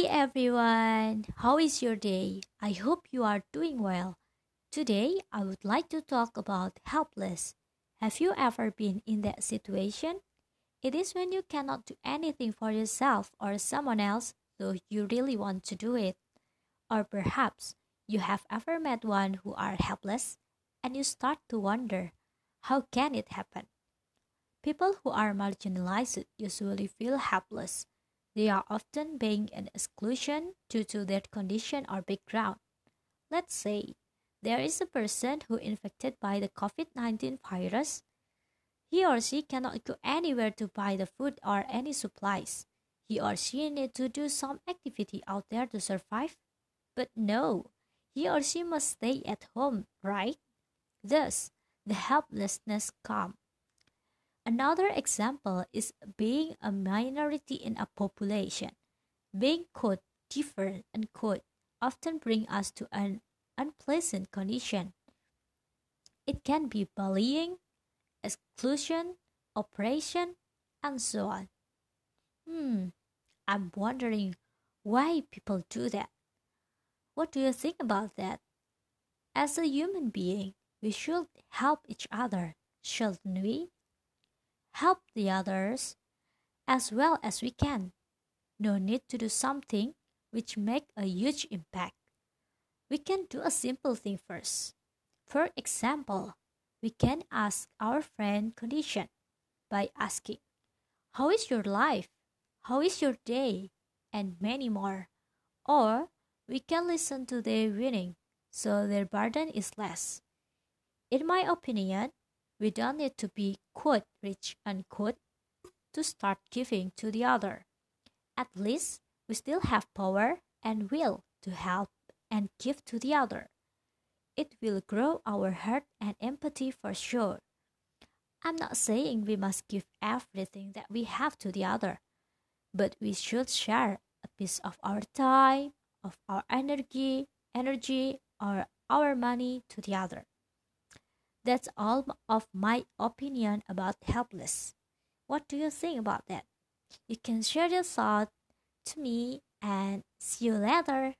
everyone, how is your day? I hope you are doing well. Today, I would like to talk about helpless. Have you ever been in that situation? It is when you cannot do anything for yourself or someone else, though you really want to do it. Or perhaps you have ever met one who are helpless and you start to wonder, how can it happen? People who are marginalized usually feel helpless they are often being an exclusion due to their condition or background. Let's say there is a person who infected by the COVID-19 virus. He or she cannot go anywhere to buy the food or any supplies. He or she need to do some activity out there to survive. But no, he or she must stay at home, right? Thus, the helplessness comes. Another example is being a minority in a population. Being quote different unquote often bring us to an unpleasant condition. It can be bullying, exclusion, oppression, and so on. Hmm, I'm wondering why people do that. What do you think about that? As a human being, we should help each other, shouldn't we? Help the others as well as we can. No need to do something which make a huge impact. We can do a simple thing first. For example, we can ask our friend condition by asking, How is your life? How is your day? And many more. Or we can listen to their winning so their burden is less. In my opinion, we don't need to be quote rich unquote to start giving to the other. At least we still have power and will to help and give to the other. It will grow our heart and empathy for sure. I'm not saying we must give everything that we have to the other, but we should share a piece of our time, of our energy, energy or our money to the other. That's all of my opinion about helpless. What do you think about that? You can share your thought to me and see you later.